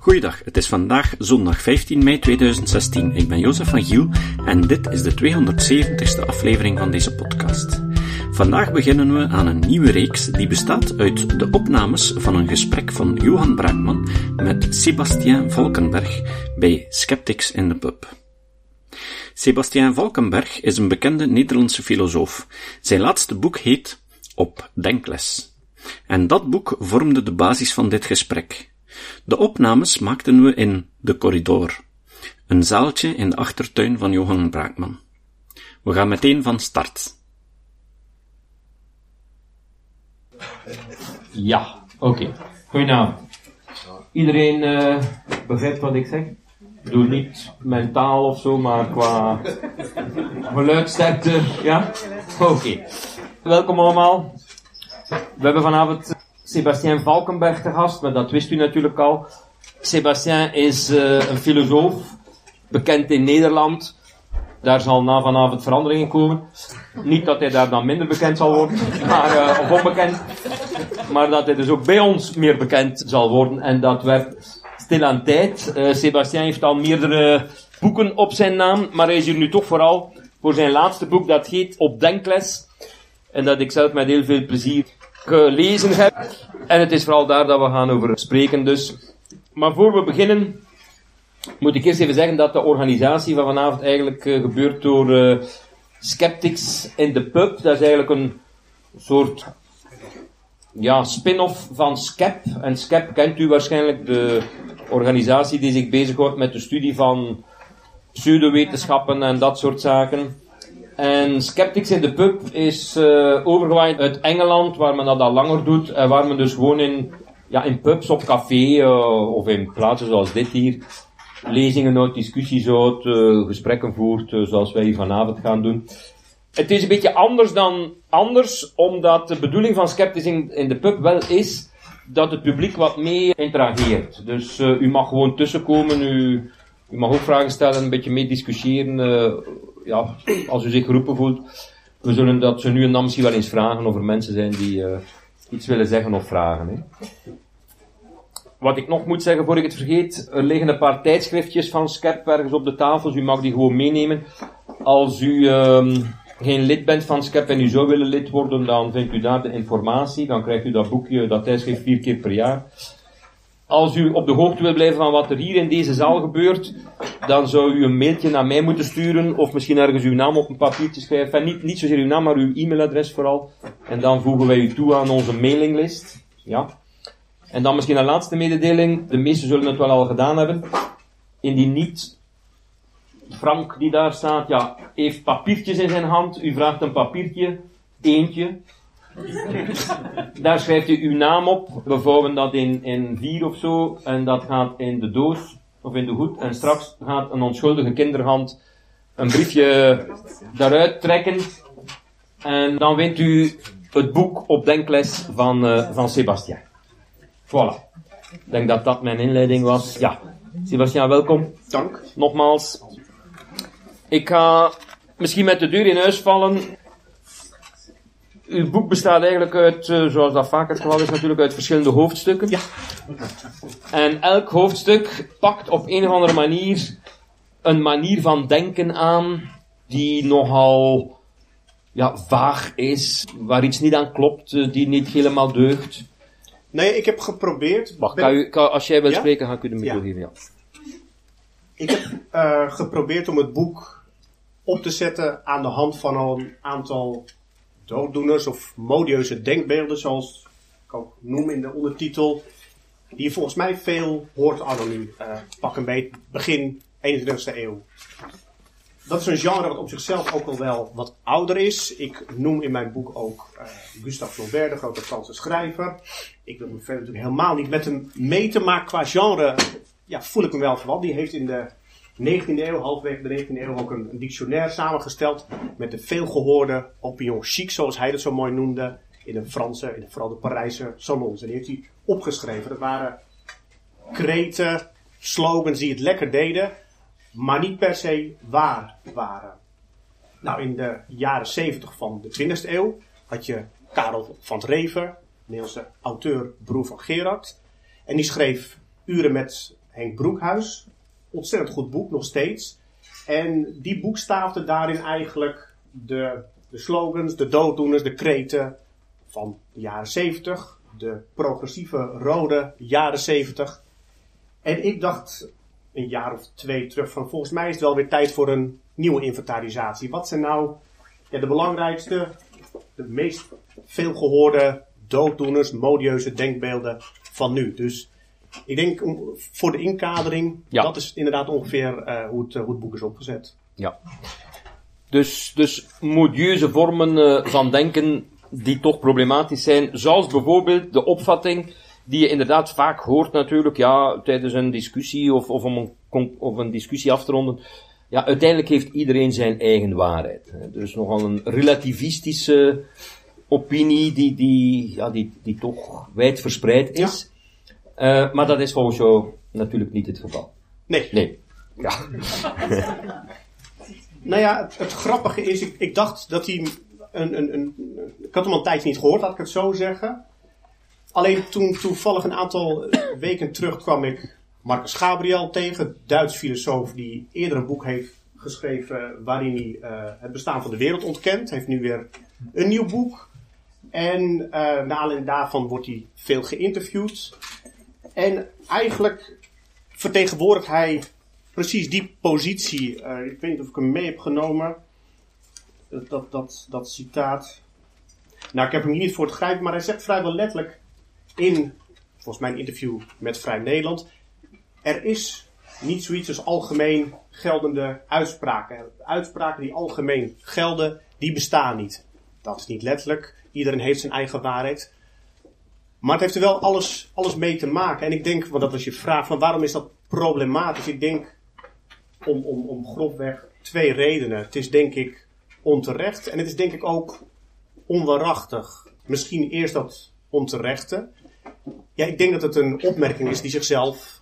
Goeiedag, het is vandaag zondag 15 mei 2016. Ik ben Jozef van Giel en dit is de 270ste aflevering van deze podcast. Vandaag beginnen we aan een nieuwe reeks die bestaat uit de opnames van een gesprek van Johan Braakman met Sebastien Valkenberg bij Skeptics in the Pub. Sebastien Valkenberg is een bekende Nederlandse filosoof. Zijn laatste boek heet Op Denkles. En dat boek vormde de basis van dit gesprek. De opnames maakten we in De Corridor, een zaaltje in de achtertuin van Johan Braakman. We gaan meteen van start. Ja, oké. Goedenavond. Iedereen uh, begrijpt wat ik zeg? Ik niet mentaal of zo, maar qua geluidsterkte, ja? Oké. Welkom allemaal. We hebben vanavond Sebastien Valkenberg te gast, maar dat wist u natuurlijk al. Sebastien is uh, een filosoof, bekend in Nederland. Daar zal na vanavond veranderingen komen. Niet dat hij daar dan minder bekend zal worden, maar, uh, of onbekend. Maar dat hij dus ook bij ons meer bekend zal worden. En dat werd stil aan tijd. Uh, Sebastien heeft al meerdere boeken op zijn naam, maar hij is hier nu toch vooral voor zijn laatste boek, dat heet Op Denkles. En dat ik zelf met heel veel plezier gelezen heb. En het is vooral daar dat we gaan over spreken dus. Maar voor we beginnen, moet ik eerst even zeggen dat de organisatie van vanavond eigenlijk uh, gebeurt door uh, Skeptics in the Pub. Dat is eigenlijk een soort ja, spin-off van SCEP. En SCEP kent u waarschijnlijk, de organisatie die zich bezighoudt met de studie van pseudowetenschappen en dat soort zaken. En Skeptics in the Pub is uh, overgewaaid uit Engeland, waar men dat al langer doet. En waar men dus gewoon in, ja, in pubs op café, uh, of in plaatsen zoals dit hier, lezingen houdt, discussies houdt, uh, gesprekken voert, zoals wij hier vanavond gaan doen. Het is een beetje anders dan anders, omdat de bedoeling van Skeptics in, in the Pub wel is dat het publiek wat mee interageert. Dus u mag gewoon tussenkomen, u, u mag ook vragen stellen, een beetje mee discussiëren ja, als u zich geroepen voelt, we zullen dat ze nu en dan misschien wel eens vragen of er mensen zijn die uh, iets willen zeggen of vragen. Hè. Wat ik nog moet zeggen, voor ik het vergeet, er liggen een paar tijdschriftjes van Skep ergens op de tafel, dus u mag die gewoon meenemen. Als u um, geen lid bent van Skep en u zou willen lid worden, dan vindt u daar de informatie. Dan krijgt u dat boekje, dat tijdschrift vier keer per jaar. Als u op de hoogte wil blijven van wat er hier in deze zaal gebeurt, dan zou u een mailtje naar mij moeten sturen, of misschien ergens uw naam op een papiertje schrijven. En niet, niet zozeer uw naam, maar uw e-mailadres vooral. En dan voegen wij u toe aan onze mailinglist. Ja. En dan misschien een laatste mededeling. De meesten zullen het wel al gedaan hebben. Indien niet, Frank die daar staat, ja, heeft papiertjes in zijn hand. U vraagt een papiertje, eentje. Daar schrijft u uw naam op. We vouwen dat in, in vier of zo. En dat gaat in de doos of in de hoed. En straks gaat een onschuldige kinderhand een briefje daaruit trekken. En dan wint u het boek op denkles van, uh, van Sebastien. Voilà. Ik denk dat dat mijn inleiding was. Ja. Sebastien, welkom. Dank. Nogmaals. Ik ga misschien met de deur in huis vallen uw boek bestaat eigenlijk uit, uh, zoals dat vaak het geval is, natuurlijk uit verschillende hoofdstukken. Ja. En elk hoofdstuk pakt op een of andere manier een manier van denken aan die nogal ja, vaag is, waar iets niet aan klopt, uh, die niet helemaal deugt. Nee, ik heb geprobeerd. Wacht, kan u, kan, als jij wilt ja? spreken, ga ik u de micro ja. geven. Ja. Ik heb uh, geprobeerd om het boek op te zetten aan de hand van een aantal dooddoeners of modieuze denkbeelden, zoals ik ook noem in de ondertitel, die je volgens mij veel hoort anoniem. Uh, pak een beetje begin 21ste eeuw. Dat is een genre wat op zichzelf ook al wel wat ouder is. Ik noem in mijn boek ook uh, Gustave Flaubert, de grote Franse schrijver. Ik wil me verder natuurlijk helemaal niet met hem meten, maar qua genre ja, voel ik me wel verwant. Die heeft in de 19e eeuw, halfweg de 19e eeuw, ook een, dictionair samengesteld met de veelgehoorde opinion chic, zoals hij dat zo mooi noemde, in de Franse, in vooral de Parijse salons. En die heeft hij opgeschreven. Dat waren kreten, slogans die het lekker deden, maar niet per se waar waren. Nou, in de jaren 70 van de 20e eeuw had je Karel van Rever, Nederlandse auteur, broer van Gerard. En die schreef uren met Henk Broekhuis. Ontzettend goed boek, nog steeds. En die boekstaafde daarin eigenlijk de, de slogans, de dooddoeners, de kreten van de jaren 70. De progressieve rode jaren 70. En ik dacht een jaar of twee terug van volgens mij is het wel weer tijd voor een nieuwe inventarisatie. Wat zijn nou ja, de belangrijkste, de meest veelgehoorde dooddoeners, modieuze denkbeelden van nu? Dus ik denk om- voor de inkadering, Ja. dat is inderdaad ongeveer eh, hoe, het, eh, hoe het boek is opgezet. Ja. Dus, dus modieuze vormen eh, van denken die toch problematisch zijn, zoals bijvoorbeeld de opvatting die je inderdaad vaak hoort natuurlijk, ja, tijdens een discussie of, of om een, of een discussie af te ronden. Ja, uiteindelijk heeft iedereen zijn eigen waarheid. hè. Dus nogal een relativistische opinie die, die, ja, die, die toch wijd verspreid is. Eh, maar dat is volgens jou natuurlijk niet het geval. Nee, Nee. Ja. Nou ja, het, het grappige is, ik, ik dacht dat hij een, een, een. Ik had hem al een tijdje niet gehoord, laat ik het zo zeggen. Alleen toen toevallig een aantal weken terug kwam ik Marcus Gabriel tegen, Duits filosoof die eerder een boek heeft geschreven waarin hij eh, het bestaan van de wereld ontkent. Hij heeft nu weer een nieuw boek. En eh naar aanleiding daarvan wordt hij veel geïnterviewd. En eigenlijk vertegenwoordigt hij precies die positie. eh, ik weet niet of ik hem mee heb genomen. Dat, dat, dat, dat citaat. Nou, ik heb hem hier niet voor het grijpen, maar hij zegt vrijwel letterlijk in, volgens mij een interview met Vrij Nederland. Er is niet zoiets als algemeen geldende uitspraken. Uitspraken die algemeen gelden, die bestaan niet. Dat is niet letterlijk. Iedereen heeft zijn eigen waarheid. Maar het heeft er wel alles, alles mee te maken. En ik denk, want dat was je vraag, van waarom is dat problematisch? Ik denk om, om, om grofweg twee redenen. Het is denk ik onterecht en het is denk ik ook onwaarachtig. Misschien eerst dat onterechte. Ja, ik denk dat het een opmerking is die zichzelf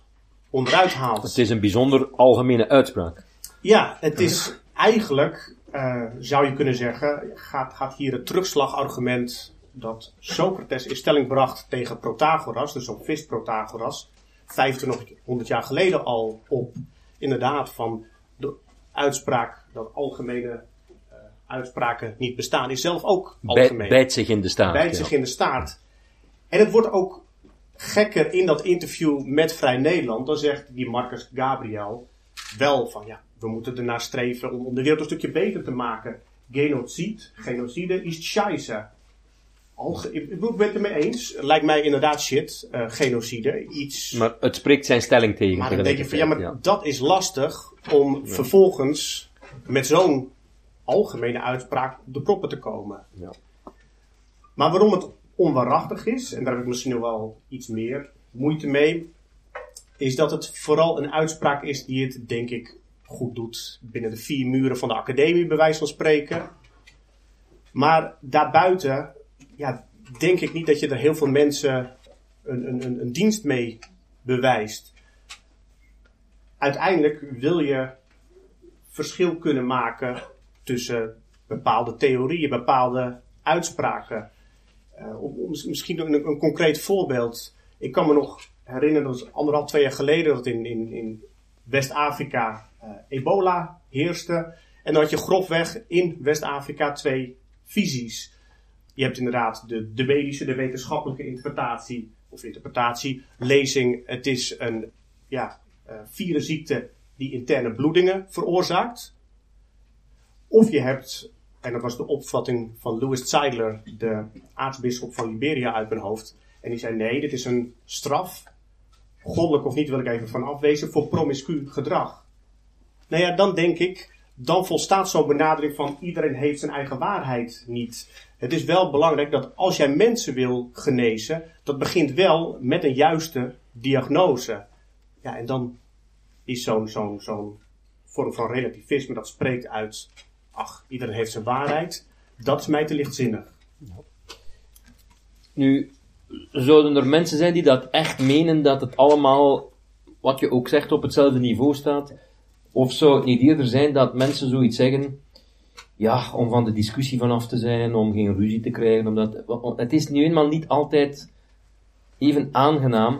onderuit haalt. Het is een bijzonder algemene uitspraak. Ja, het is eigenlijk, eh, zou je kunnen zeggen, gaat, gaat hier het terugslagargument dat Socrates in stelling bracht tegen Protagoras, de sophist Protagoras, 2500 jaar geleden al op. Inderdaad, van de uitspraak dat algemene eh, uitspraken niet bestaan, is zelf ook algemeen bijt zich in de staart. bijt ja. zich in de staart. En het wordt ook gekker in dat interview met Vrij Nederland. Dan zegt die Marcus Gabriel wel van ja, we moeten ernaar streven om, om de wereld een stukje beter te maken. Genocide, genocide is scheisse. Ik ben het ermee eens. Lijkt mij inderdaad shit, eh, genocide. Iets. Maar het spreekt zijn stelling tegen. Maar dan denk je van ja, maar dat is lastig om vervolgens met zo'n algemene uitspraak op de proppen te komen. Ja. Maar waarom het onwaarachtig is, en daar heb ik misschien nog wel iets meer moeite mee, is dat het vooral een uitspraak is die het, denk ik, goed doet binnen de vier muren van de academie, bij wijze van spreken. Maar daarbuiten, ja, denk ik niet dat je er heel veel mensen een, een, een, een dienst mee bewijst. Uiteindelijk wil je verschil kunnen maken tussen bepaalde theorieën, bepaalde uitspraken. Om- misschien een, concreet voorbeeld. Ik kan me nog herinneren, dat anderhalf, twee jaar geleden, dat in, in, in West-Afrika eh, ebola heerste. En dan had je grofweg in West-Afrika twee visies. Je hebt inderdaad de, de medische, de wetenschappelijke interpretatie, of interpretatie, lezing. Het is een ja, eh virusziekte die interne bloedingen veroorzaakt. Of je hebt, en dat was de opvatting van Louis Zeidler, de aartsbisschop van Liberia uit mijn hoofd. En die zei: nee, dit is een straf. Goddelijk of niet, wil ik even van afwezen, voor promiscu gedrag. Nou ja, dan denk ik, dan volstaat zo'n benadering van iedereen heeft zijn eigen waarheid niet. Het is wel belangrijk dat als jij mensen wil genezen, dat begint wel met een juiste diagnose. Ja, en dan is zo'n zo'n zo'n vorm van relativisme dat spreekt uit, ach, iedereen heeft zijn waarheid. Dat is mij te lichtzinnig. Nu, zouden er mensen zijn die dat echt menen dat het allemaal, wat je ook zegt, op hetzelfde niveau staat? Of zou het niet eerder zijn dat mensen zoiets zeggen, ja, om van de discussie vanaf te zijn, om geen ruzie te krijgen, omdat, het is nu eenmaal niet altijd even aangenaam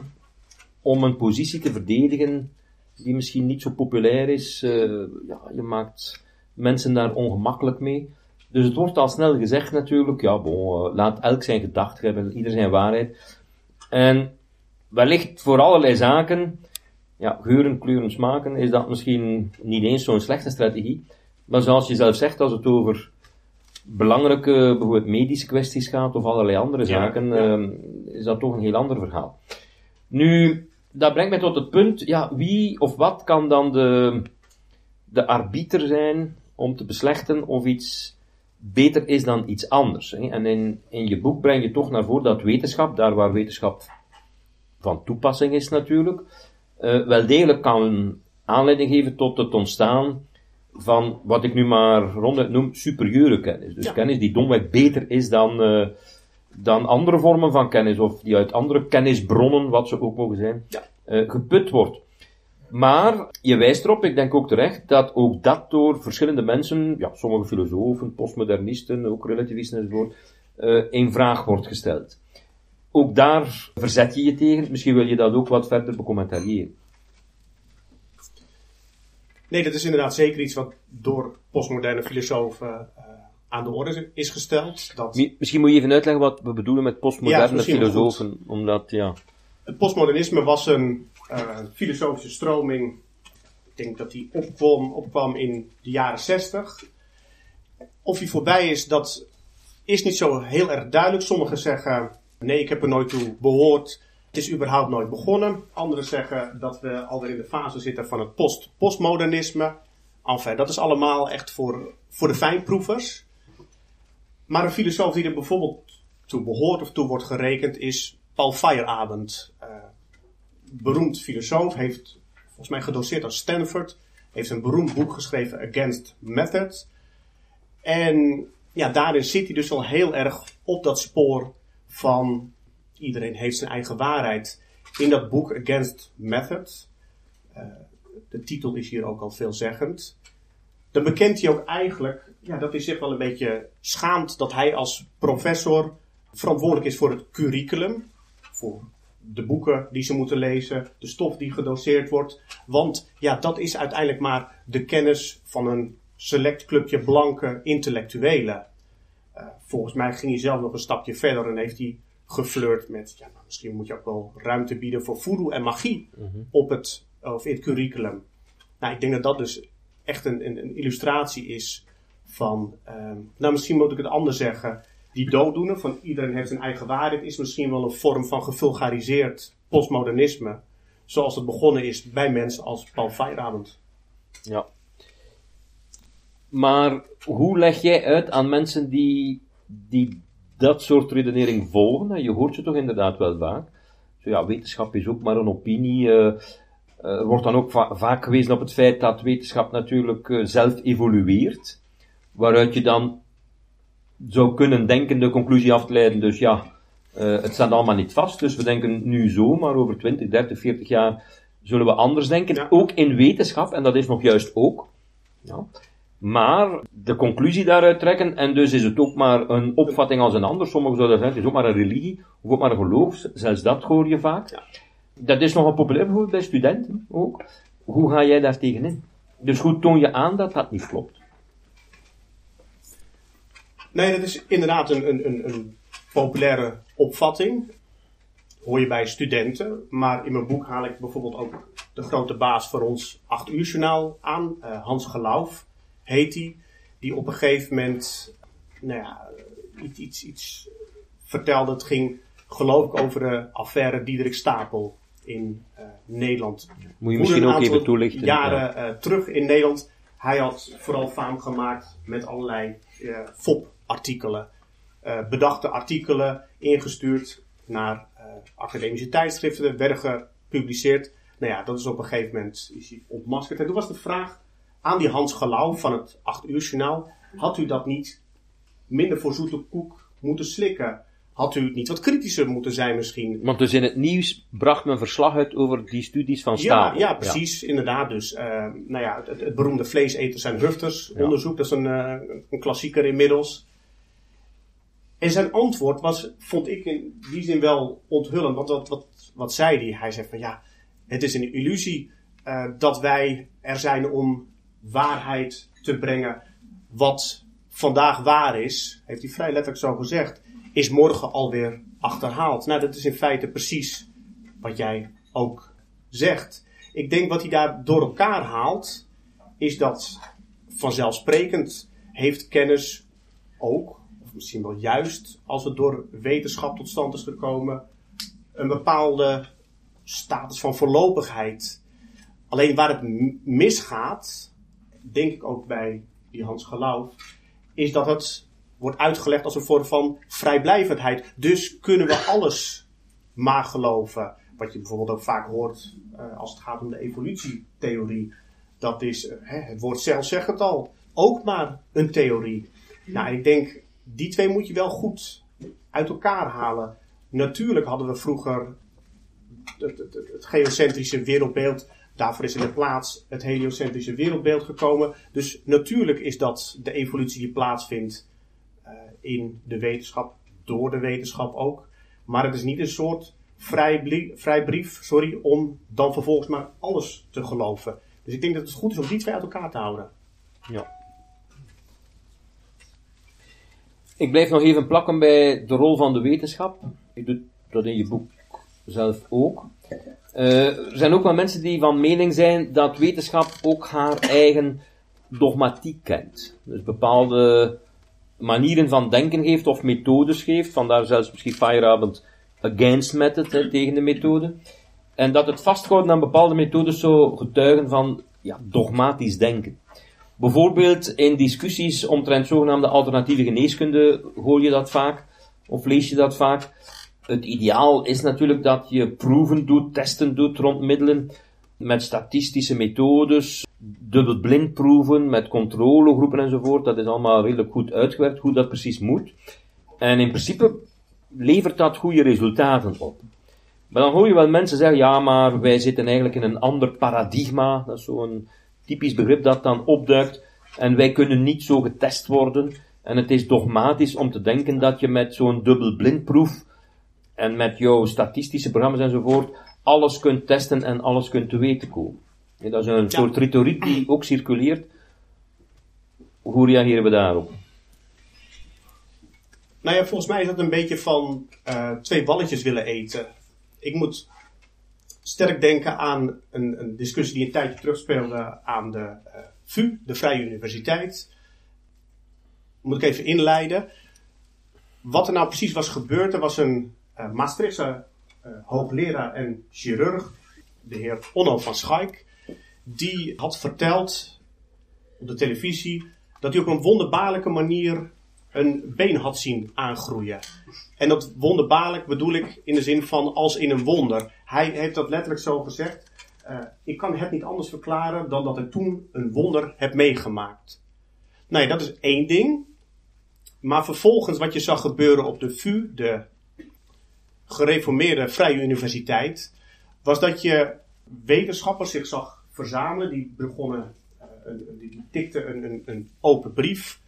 om een positie te verdedigen die misschien niet zo populair is. Uh, ja, je maakt mensen daar ongemakkelijk mee. Dus het wordt al snel gezegd natuurlijk, ja, uh, laat elk zijn gedachten hebben, ieder zijn waarheid. En wellicht voor allerlei zaken, ja, geuren, kleuren, smaken, is dat misschien niet eens zo'n slechte strategie. Maar zoals je zelf zegt, als het over belangrijke, bijvoorbeeld medische kwesties gaat of allerlei andere zaken, ja, uh, is dat toch een heel ander verhaal. Nu, dat brengt mij tot het punt, ja, wie of wat kan dan de, de arbiter zijn om te beslechten of iets beter is dan iets anders. Hè? En in, in je boek breng je toch naar voren dat wetenschap, daar waar wetenschap van toepassing is natuurlijk, uh, wel degelijk kan aanleiding geven tot het ontstaan van wat ik nu maar ronduit noem superieure kennis. Dus kennis die domweg beter is dan, uh, dan andere vormen van kennis, of die uit andere kennisbronnen, wat ze ook mogen zijn, ja. uh, geput wordt. Maar je wijst erop, ik denk ook terecht, dat ook dat door verschillende mensen, ja, sommige filosofen, postmodernisten, ook relativisten enzovoort, uh, in vraag wordt gesteld. Ook daar verzet je je tegen. Misschien wil je dat ook wat verder becommentariëren. Nee, dat is inderdaad zeker iets wat door postmoderne filosofen uh, aan de orde is gesteld. Dat... Misschien moet je even uitleggen wat we bedoelen met postmoderne ja, filosofen. Omdat, ja. Het postmodernisme was een uh, filosofische stroming. Ik denk dat die opkwam, opkwam in de jaren 60. Of die voorbij is, dat is niet zo heel erg duidelijk. Sommigen zeggen, nee, ik heb er nooit toe behoord. Het is überhaupt nooit begonnen. Anderen zeggen dat we alweer in de fase zitten van het post postmodernisme. Enfin, dat is allemaal echt voor, voor de fijnproevers. Maar een filosoof die er bijvoorbeeld toe behoort of toe wordt gerekend is Paul Feyerabend. Uh, beroemd filosoof, heeft volgens mij gedoseerd aan Stanford. Heeft een beroemd boek geschreven Against Method. En ja, daarin zit hij dus al heel erg op dat spoor van iedereen heeft zijn eigen waarheid. In dat boek Against Method, uh, de titel is hier ook al veelzeggend, dan bekent hij ook eigenlijk ja, dat hij zich wel een beetje schaamt dat hij als professor verantwoordelijk is voor het curriculum, voor de boeken die ze moeten lezen, de stof die gedoseerd wordt. Want ja, dat is uiteindelijk maar de kennis van een select clubje blanke intellectuelen. Uh, volgens mij ging hij zelf nog een stapje verder en heeft hij geflirt met, ja, nou, misschien moet je ook wel ruimte bieden voor voodoo en magie mm -hmm. op het, of in het curriculum. Nou, ik denk dat dat dus echt een, een, een illustratie is van, uh, nou misschien moet ik het anders zeggen, die dooddoener van iedereen heeft zijn eigen waarheid is misschien wel een vorm van gevulgariseerd postmodernisme. Zoals het begonnen is bij mensen als Paul Feyerabend. Ja. Maar hoe leg jij uit aan mensen die, die dat soort redenering volgen? Je hoort ze toch inderdaad wel vaak. Zo ja, wetenschap is ook maar een opinie. Uh, er wordt dan ook va vaak gewezen op het feit dat wetenschap natuurlijk uh, zelf evolueert. Waaruit je dan zou kunnen denken de conclusie af te leiden, dus ja, uh, het staat allemaal niet vast, dus we denken nu zo, maar over 20, 30, 40 jaar zullen we anders denken. Ja. Ook in wetenschap, en dat is nog juist ook. Ja. Maar de conclusie daaruit trekken, en dus is het ook maar een opvatting als een ander. Sommigen zouden zeggen, het is ook maar een religie, of ook maar een geloof, zelfs dat hoor je vaak. Ja. Dat is nogal populair bijvoorbeeld bij studenten ook. Hoe ga jij daar tegenin? Dus hoe toon je aan dat dat niet klopt? Nee, dat is inderdaad een, een, een, een populaire opvatting. Hoor je bij studenten. Maar in mijn boek haal ik bijvoorbeeld ook de grote baas voor ons 8 uur journaal aan. Uh, Hans Geloof heet hij. Die, op een gegeven moment nou ja, iets, iets, iets vertelde. Het ging geloof ik over de affaire Diederik Stapel in uh, Nederland. Moet je misschien ook even toelichten. Jaren uh, terug in Nederland. Hij had vooral faam gemaakt met allerlei uh, FOP-artikelen. bedachte artikelen ingestuurd naar academische tijdschriften, werden gepubliceerd. Nou ja, dat is op een gegeven moment is hij ontmaskerd. En toen was de vraag aan die Hans Gelauw van het 8 uur journaal. Had u dat niet minder voor zoete koek moeten slikken? Had u niet wat kritischer moeten zijn misschien? Want dus in het nieuws bracht men verslag uit over die studies van Stapel. Ja, ja precies, ja. inderdaad. Dus, uh, nou ja, het, het, beroemde vleeseters en hufters ja. onderzoek, dat is een, uh, een klassieker inmiddels. En zijn antwoord was, vond ik in die zin wel onthullend. Want wat, wat, wat zei hij? Hij zei van ja, het is een illusie uh, dat wij er zijn om waarheid te brengen. Wat vandaag waar is, heeft hij vrij letterlijk zo gezegd, is morgen alweer achterhaald. Nou, dat is in feite precies wat jij ook zegt. Ik denk wat hij daar door elkaar haalt, is dat vanzelfsprekend heeft kennis ook, of misschien wel juist, als het door wetenschap tot stand is gekomen, een bepaalde status van voorlopigheid. Alleen waar het misgaat, denk ik ook bij die Hans Geloof, is dat het wordt uitgelegd als een vorm van vrijblijvendheid. Dus kunnen we alles maar geloven. Wat je bijvoorbeeld ook vaak hoort uh, als het gaat om de evolutietheorie. Dat is, uh, het woord zelf zegt het al, ook maar een theorie. Nou, ik denk, die twee moet je wel goed uit elkaar halen. Natuurlijk hadden we vroeger het, geocentrische wereldbeeld. Daarvoor is in de plaats het heliocentrische wereldbeeld gekomen. Dus natuurlijk is dat de evolutie die plaatsvindt uh, in de wetenschap, door de wetenschap ook. Maar het is niet een soort vrijbrief sorry, om dan vervolgens maar alles te geloven. Dus ik denk dat het goed is om die twee uit elkaar te houden. Ja. Ik blijf nog even plakken bij de rol van de wetenschap. Je doet dat in je boek zelf ook. Uh, er zijn ook wel mensen die van mening zijn dat wetenschap ook haar eigen dogmatiek kent. Dus bepaalde manieren van denken geeft of methodes geeft. Vandaar zelfs misschien Feyerabend against method, hè, tegen de methode. En dat het vasthouden aan bepaalde methodes zo getuigen van ja, dogmatisch denken. Bijvoorbeeld in discussies omtrent zogenaamde alternatieve geneeskunde hoor je dat vaak, of lees je dat vaak. Het ideaal is natuurlijk dat je proeven doet, testen doet rond middelen met statistische methodes, dubbelblind proeven met controlegroepen enzovoort. Dat is allemaal redelijk goed uitgewerkt hoe dat precies moet. En in principe levert dat goede resultaten op. Maar dan hoor je wel mensen zeggen, ja, maar wij zitten eigenlijk in een ander paradigma. Dat is zo'n typisch begrip dat dan opduikt. En wij kunnen niet zo getest worden. En het is dogmatisch om te denken dat je met zo'n dubbelblindproef en met jouw statistische programma's enzovoort alles kunt testen en alles kunt te weten komen. dat is een soort retoriek die ook circuleert. Hoe reageren we daarop? Nou ja, volgens mij is dat een beetje van uh, twee balletjes willen eten. Ik moet sterk denken aan een, een discussie die een tijdje terugspeelde aan de uh, VU, de Vrije Universiteit. Moet ik even inleiden. Wat er nou precies was gebeurd, er was een Maastrichtse hoogleraar en chirurg, de heer Onno van Schaik, die had verteld op de televisie dat hij op een wonderbaarlijke manier een been had zien aangroeien. En dat wonderbaarlijk bedoel ik in de zin van als in een wonder. Hij heeft dat letterlijk zo gezegd. Uh, ik kan het niet anders verklaren dan dat ik toen een wonder heb meegemaakt. Nou ja, dat is één ding. Maar vervolgens wat je zag gebeuren op de VU, de gereformeerde Vrije Universiteit, was dat je wetenschappers zich zag verzamelen. Die begonnen, uh, die tikten een, een, een open brief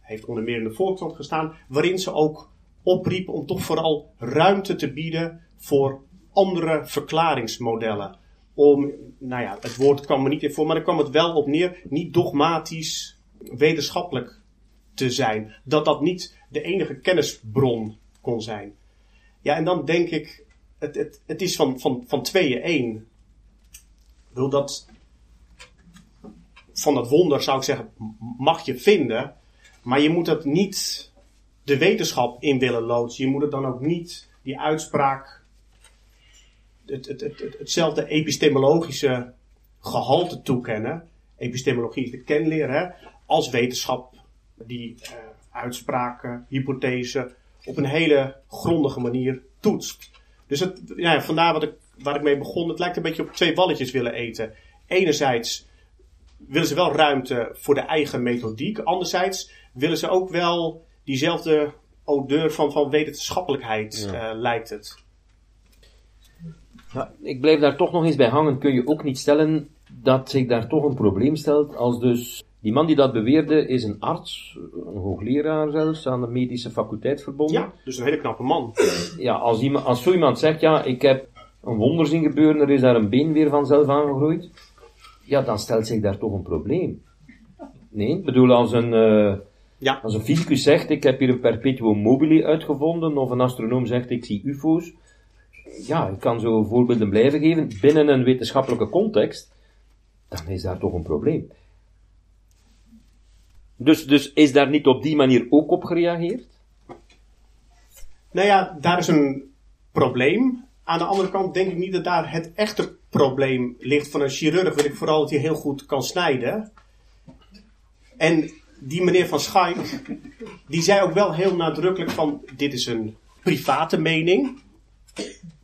heeft onder meer in de Volkskrant gestaan, waarin ze ook opriepen om toch vooral ruimte te bieden voor andere verklaringsmodellen. Om, nou ja, het woord kwam me niet in voor, maar er kwam het wel op neer, niet dogmatisch wetenschappelijk te zijn. Dat dat niet de enige kennisbron kon zijn. Ja, en dan denk ik, het, het, het is van, van, van tweeën één. Wil dat, van dat wonder zou ik zeggen, mag je vinden. Maar je moet het niet de wetenschap in willen loodsen. Je moet het dan ook niet die uitspraak, het, het, het, hetzelfde epistemologische gehalte toekennen. Epistemologie is de kenleer, hè, als wetenschap die uh, uitspraken, hypothesen op een hele grondige manier toetst. Dus het, ja, vandaar wat ik, waar ik mee begon. Het lijkt een beetje op twee balletjes willen eten. Enerzijds willen ze wel ruimte voor de eigen methodiek. Anderzijds willen ze ook wel diezelfde odeur van, van wetenschappelijkheid, ja. uh, lijkt het. Ja, ik blijf daar toch nog eens bij hangen. Kun je ook niet stellen dat zich daar toch een probleem stelt als dus die man die dat beweerde is een arts, een hoogleraar zelfs, aan de medische faculteit verbonden. Ja, dus een hele knappe man. Ja, als, iemand, als zo iemand zegt, ja, ik heb een wonder zien gebeuren, er is daar een been weer vanzelf aangegroeid, ja, dan stelt zich daar toch een probleem. Nee, ik bedoel, als een, uh, ja. als een fysicus zegt, ik heb hier een perpetuum mobile uitgevonden, of een astronoom zegt, ik zie ufo's, ja, ik kan zo voorbeelden blijven geven, binnen een wetenschappelijke context, dan is daar toch een probleem. Dus, dus is daar niet op die manier ook op gereageerd? Nou ja, daar is een probleem. Aan de andere kant denk ik niet dat daar het echte probleem ligt. Van een chirurg wil ik vooral dat hij heel goed kan snijden. En die meneer van Schaik, die zei ook wel heel nadrukkelijk van, dit is een private mening.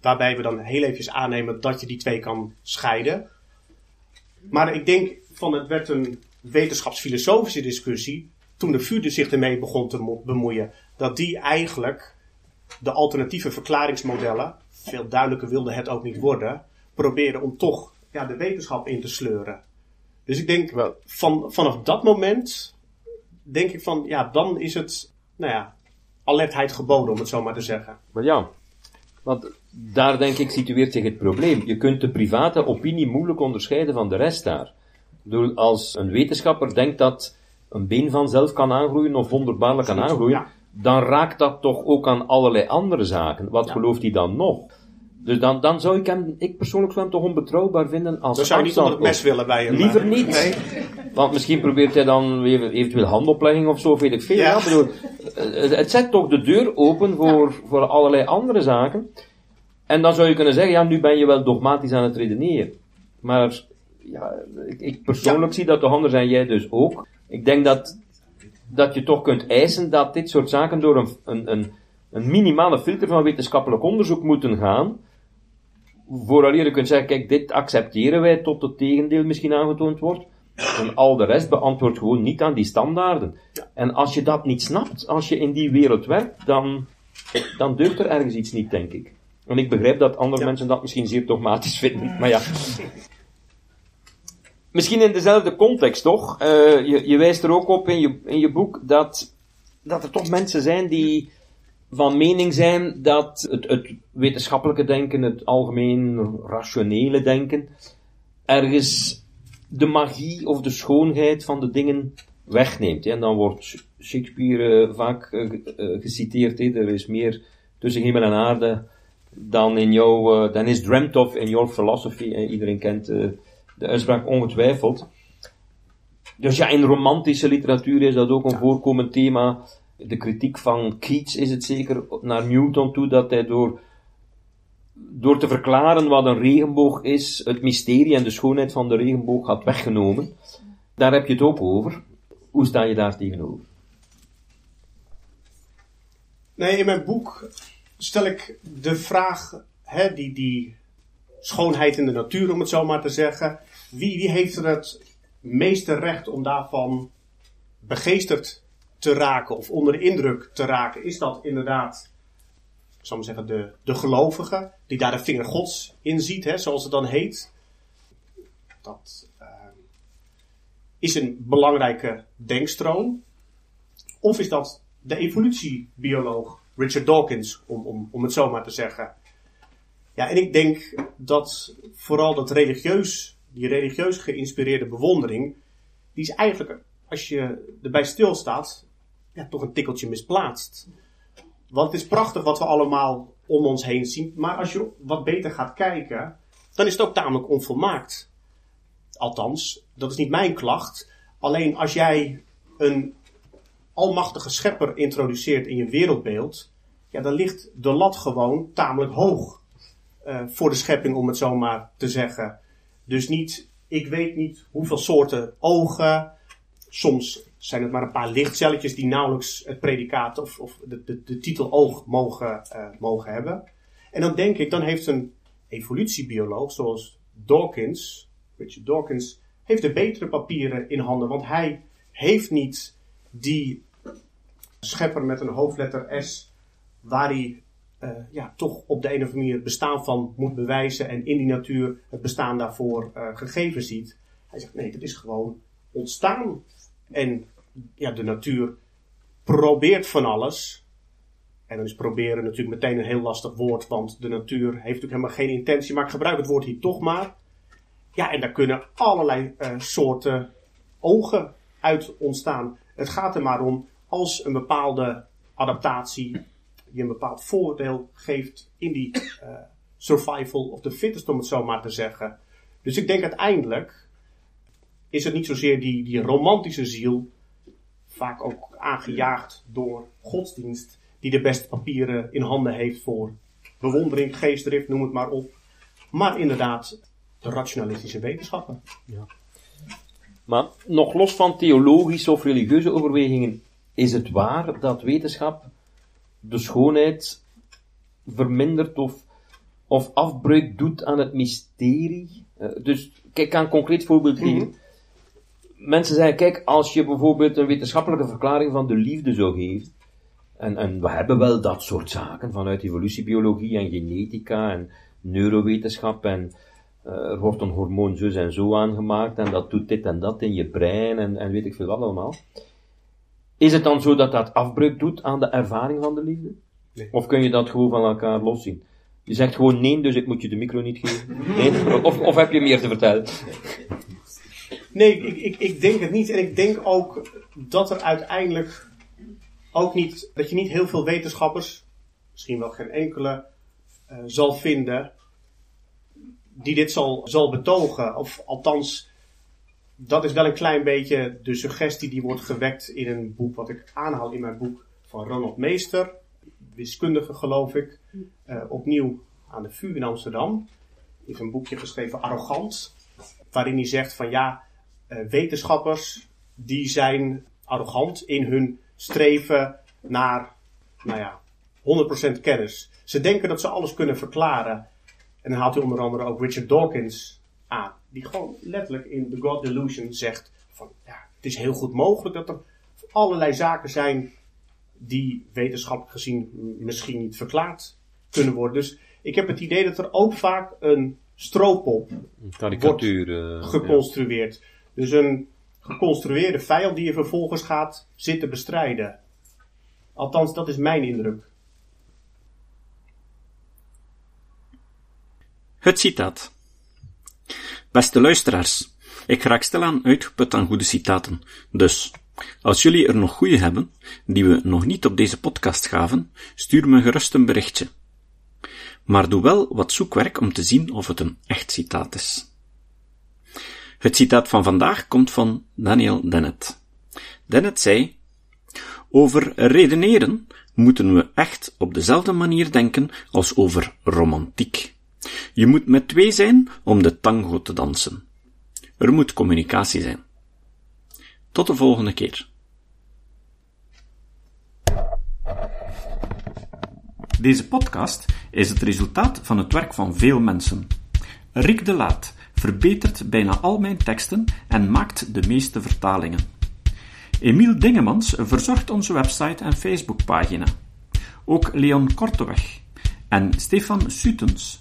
Waarbij we dan heel eventjes aannemen dat je die twee kan scheiden. Maar ik denk van het werd een wetenschapsfilosofische discussie. Toen de VUDE zich ermee begon te bemoeien. Dat die eigenlijk de alternatieve verklaringsmodellen, veel duidelijker wilde het ook niet worden, probeerden om toch ja, de wetenschap in te sleuren. Dus ik denk, van, vanaf dat moment, denk ik van, ja, dan is het, nou ja, alertheid geboden, om het zo maar te zeggen. Maar ja, want daar denk ik situeert zich het probleem. Je kunt de private opinie moeilijk onderscheiden van de rest daar. Bedoel, als een wetenschapper denkt dat een been vanzelf kan aangroeien of wonderbaarlijk kan aangroeien, dan raakt dat toch ook aan allerlei andere zaken. Wat gelooft hij dan nog? Dus dan, dan zou ik hem, ik persoonlijk zou hem toch onbetrouwbaar vinden als Dan zou je niet onder het mes willen bij hem. Liever niet. Nee. Want misschien probeert hij dan eventueel handoplegging of zo, weet ik veel. Ja. Bedoel, eh, het zet toch de deur open voor, voor allerlei andere zaken. En dan zou je kunnen zeggen, ja, nu ben je wel dogmatisch aan het redeneren. Maar ja, ik, ik persoonlijk zie dat toch anders en jij dus ook. Ik denk dat, dat je toch kunt eisen dat dit soort zaken door een, een, een, een minimale filter van wetenschappelijk onderzoek moeten gaan. Vooraleer je kunt zeggen, kijk, dit accepteren wij tot het tegendeel misschien aangetoond wordt. En al de rest beantwoordt gewoon niet aan die standaarden. En als je dat niet snapt, als je in die wereld werkt, dan, dan deugt er ergens iets niet, denk ik. En ik begrijp dat andere mensen dat misschien zeer dogmatisch vinden, maar ja. Misschien in dezelfde context toch? Uh, je, je, wijst er ook op in je, in je boek dat, dat er toch mensen zijn die van mening zijn dat het, het wetenschappelijke denken, het algemeen rationele denken, ergens de magie of de schoonheid van de dingen wegneemt. En dan wordt Shakespeare uh, vaak uh, geciteerd. He. Er is meer tussen hemel en aarde dan, in jouw, dan is dreamt of in your philosophy. Iedereen kent de uitspraak ongetwijfeld. Dus ja, in romantische literatuur is dat ook een voorkomend thema. De kritiek van Keats is het zeker naar Newton toe dat hij door, door te verklaren wat een regenboog is, het mysterie en de schoonheid van de regenboog had weggenomen. Daar heb je het ook over. Hoe sta je daar tegenover? Nee, in mijn boek stel ik de vraag, hè, die, die schoonheid in de natuur, om het zo maar te zeggen. Wie, wie heeft er het meeste recht om daarvan begeesterd te raken of onder de indruk te raken? Is dat inderdaad, zal maar zeggen, de, de gelovige, die daar de vinger gods in ziet, hè, zoals het dan heet? Dat uh, is een belangrijke denkstroom. Of is dat de evolutiebioloog Richard Dawkins, om, om, om het zo maar te zeggen? Ja, en ik denk dat vooral dat religieus, die religieus geïnspireerde bewondering, die is eigenlijk, als je erbij stilstaat, ja, toch een tikkeltje misplaatst. Want het is prachtig wat we allemaal om ons heen zien, maar als je wat beter gaat kijken, dan is het ook tamelijk onvolmaakt. Althans, dat is niet mijn klacht. Alleen als jij een almachtige schepper introduceert in je wereldbeeld, ja, dan ligt de lat gewoon tamelijk hoog. Eh, voor de schepping, om het zo maar te zeggen. Dus niet, ik weet niet hoeveel soorten ogen. Soms zijn het maar een paar lichtcelletjes die nauwelijks het predicaat of, of de, de, de, titel oog mogen, uh, mogen hebben. En dan denk ik, dan heeft een evolutiebioloog zoals Dawkins, Richard Dawkins, heeft de betere papieren in handen. Want hij heeft niet die schepper met een hoofdletter S, waar hij uh, ja, toch op de een of andere manier het bestaan van moet bewijzen en in die natuur het bestaan daarvoor uh, gegeven ziet. Hij zegt nee, het is gewoon ontstaan. En ja, de natuur probeert van alles. En dan is proberen natuurlijk meteen een heel lastig woord, want de natuur heeft natuurlijk helemaal geen intentie, maar ik gebruik het woord hier toch maar. Ja, en daar kunnen allerlei uh, soorten ogen uit ontstaan. Het gaat er maar om, als een bepaalde adaptatie je een bepaald voordeel geeft in die uh, survival of the fittest, om het zo maar te zeggen. Dus ik denk uiteindelijk is het niet zozeer die, die romantische ziel, vaak ook aangejaagd door godsdienst, die de beste papieren in handen heeft voor bewondering, geestdrift, noem het maar op. Maar inderdaad, de rationalistische wetenschappen. Ja. Maar nog los van theologische of religieuze overwegingen, is het waar dat wetenschap de schoonheid vermindert of, of afbreuk doet aan het mysterie? Uh, dus, ik kan een concreet voorbeeld geven. Mhm. Mensen zeggen, kijk, als je bijvoorbeeld een wetenschappelijke verklaring van de liefde zou geven, en, en we hebben wel dat soort zaken vanuit evolutiebiologie en genetica en neurowetenschap en uh, er wordt een hormoon zus en zo aangemaakt en dat doet dit en dat in je brein en, en weet ik veel wat allemaal. Is het dan zo dat dat afbreuk doet aan de ervaring van de liefde? Nee. Of kun je dat gewoon van elkaar loszien? Je zegt gewoon nee, dus ik moet je de micro niet geven. Nee? Of, of heb je meer te vertellen? Nee, ik, ik, ik denk het niet. En ik denk ook dat er uiteindelijk ook niet, dat je niet heel veel wetenschappers, misschien wel geen enkele, uh, zal vinden die dit zal, zal betogen. Of althans, dat is wel een klein beetje de suggestie die wordt gewekt in een boek wat ik aanhaal in mijn boek van Ronald Meester, wiskundige geloof ik, uh, opnieuw aan de VU in Amsterdam. Heeft een boekje geschreven, Arrogant, waarin hij zegt van ja, uh, wetenschappers die zijn arrogant in hun streven naar, nou ja, 100% kennis. Ze denken dat ze alles kunnen verklaren. En dan haalt hij onder andere ook Richard Dawkins aan. Die gewoon letterlijk in The God Delusion zegt van, ja, het is heel goed mogelijk dat er allerlei zaken zijn die wetenschappelijk gezien misschien niet verklaard kunnen worden. Dus ik heb het idee dat er ook vaak een stroopop wordt uh, geconstrueerd. Dus een geconstrueerde vijand die je vervolgens gaat zitten bestrijden. Althans, dat is mijn indruk. Het citaat. Beste luisteraars, ik raak stilaan uitgeput aan goede citaten. Dus, als jullie er nog goede hebben, die we nog niet op deze podcast gaven, stuur me gerust een berichtje. Maar doe wel wat zoekwerk om te zien of het een echt citaat is. Het citaat van vandaag komt van Daniel Dennett. Dennett zei, over redeneren moeten we echt op dezelfde manier denken als over romantiek. Je moet met twee zijn om de tango te dansen. Er moet communicatie zijn. Tot de volgende keer. Deze podcast is het resultaat van het werk van veel mensen. Rick de Laat verbetert bijna al mijn teksten en maakt de meeste vertalingen. Emiel Dingemans verzorgt onze website en Facebookpagina. Ook Leon Korteweg en Stefan Sutens